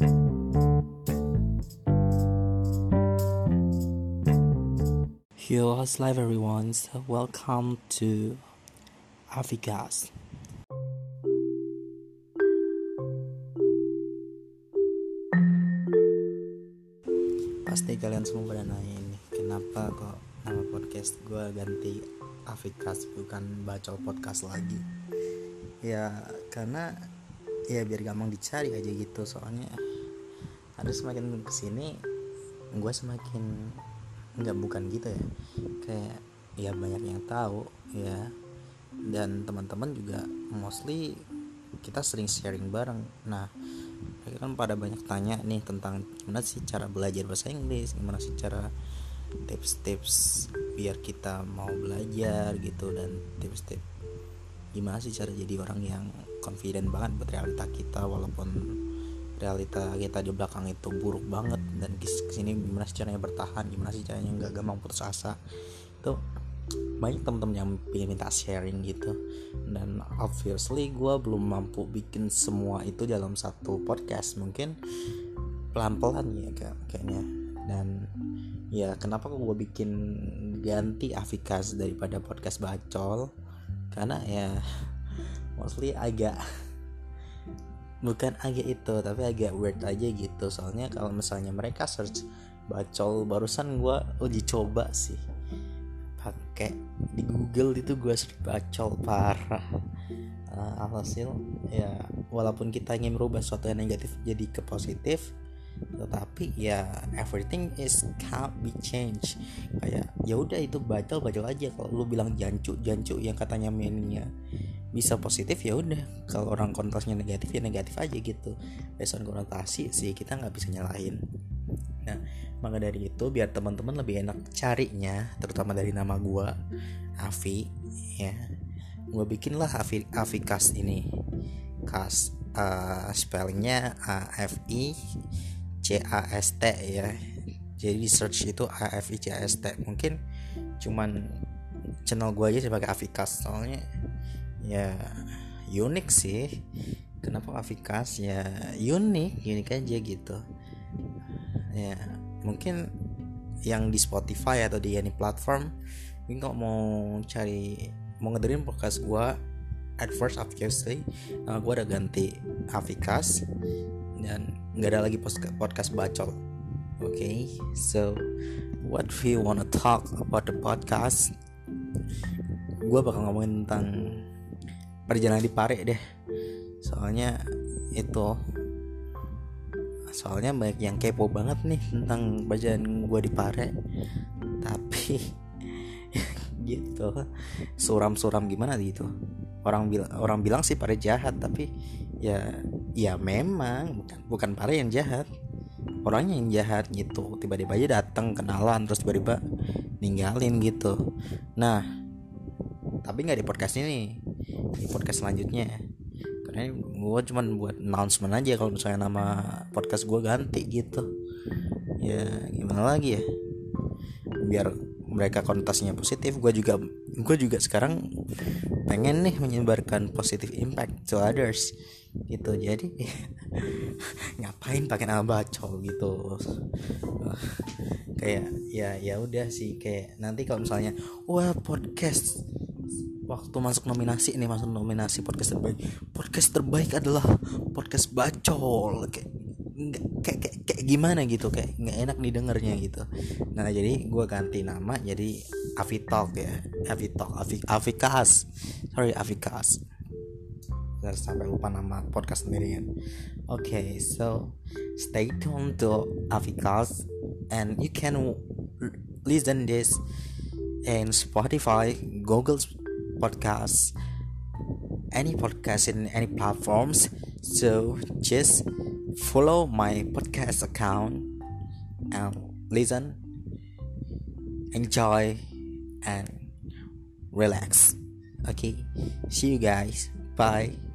Yo, how's life everyone? Welcome to Avigas. Pasti kalian semua pada nanya ini Kenapa kok nama podcast gue ganti Avikas bukan Bacol Podcast lagi Ya karena ya biar gampang dicari aja gitu Soalnya harus semakin ke sini gue semakin nggak bukan gitu ya. Kayak ya banyak yang tahu ya. Dan teman-teman juga mostly kita sering sharing bareng. Nah mereka kan pada banyak tanya nih tentang gimana sih cara belajar bahasa Inggris gimana sih cara tips-tips biar kita mau belajar gitu dan tips-tips gimana sih cara jadi orang yang confident banget buat realita kita walaupun realita kita di belakang itu buruk banget. Dan ke sini gimana sih caranya bertahan gimana sih caranya nggak gampang putus asa. Itu banyak temen-temen yang pengen minta sharing gitu. Dan obviously gue belum mampu bikin semua itu dalam satu podcast. Mungkin pelan-pelan ya kayaknya. Dan ya kenapa kok gue bikin ganti Avikas daripada podcast bacol? Karena ya mostly agak bukan agak itu tapi agak weird aja gitu. Soalnya kalau misalnya mereka search bacol barusan gue uji coba sih. Pakai di Google itu gue search bacol parah. Uh, alhasil ya walaupun kita ingin merubah sesuatu yang negatif jadi ke positif tetapi ya everything is can't be changed. Kayak ya udah itu bacol bacol aja. Kalau lu bilang jancu jancu yang katanya meaningnya bisa positif ya udah. Kalau orang konotasinya negatif ya negatif aja gitu. Based on konotasi sih kita nggak bisa nyalahin. Nah maka dari itu biar teman-teman lebih enak carinya terutama dari nama gue Avi ya. Gue bikin lah Avi Avi Cast ini. Cast uh, spellingnya A F I C A S T ya. Jadi di search itu A F I C A S T. Mungkin cuman channel gue aja sebagai Avikas. Soalnya ya unik sih. Kenapa Avikas? Ya unik unik aja gitu. Ya mungkin yang di Spotify atau di any platform ini kok mau cari mau ngedengerin podcast gue at first obviously uh, gue udah ganti Avikas dan nggak ada lagi podcast bacol. Oke okay? so what we wanna talk about the podcast? Gue bakal ngomongin tentang perjalanan di Pare deh. Soalnya itu soalnya banyak yang kepo banget nih tentang bacaan gue di Pare. Tapi gitu. Suram-suram gimana gitu? Orang bilang orang bilang sih Pare jahat tapi ya ya memang. Bukan bukan Pare yang jahat. Orangnya yang jahat gitu tiba-tiba aja datang kenalan terus tiba-tiba ninggalin gitu. Nah tapi nggak di podcast ini. Di podcast selanjutnya. Karena gue cuman buat announcement aja kalau misalnya nama podcast gue ganti gitu. Ya gimana lagi ya? Biar mereka konotasinya positif gue juga gue juga sekarang pengen nih menyebarkan positive impact to others gitu. Jadi ngapain pakai nama bacol gitu? Kayak ya ya udah sih kayak nanti kalau misalnya wah podcast waktu masuk nominasi ini masuk nominasi podcast terbaik. Podcast terbaik adalah podcast bacol. Kayak kayak, kayak, kayak gimana gitu? Kayak nggak enak didengarnya gitu. Nah jadi gue ganti nama jadi Avitalk ya. Avitalk Avi Avikas sorry Avikas dan sampai lupa nama podcast sendirian oke okay, so stay tuned to Avikas and you can listen this in Spotify Google podcast any podcast in any platforms. So just follow my podcast account and listen enjoy and relax. Okay see you guys. Bye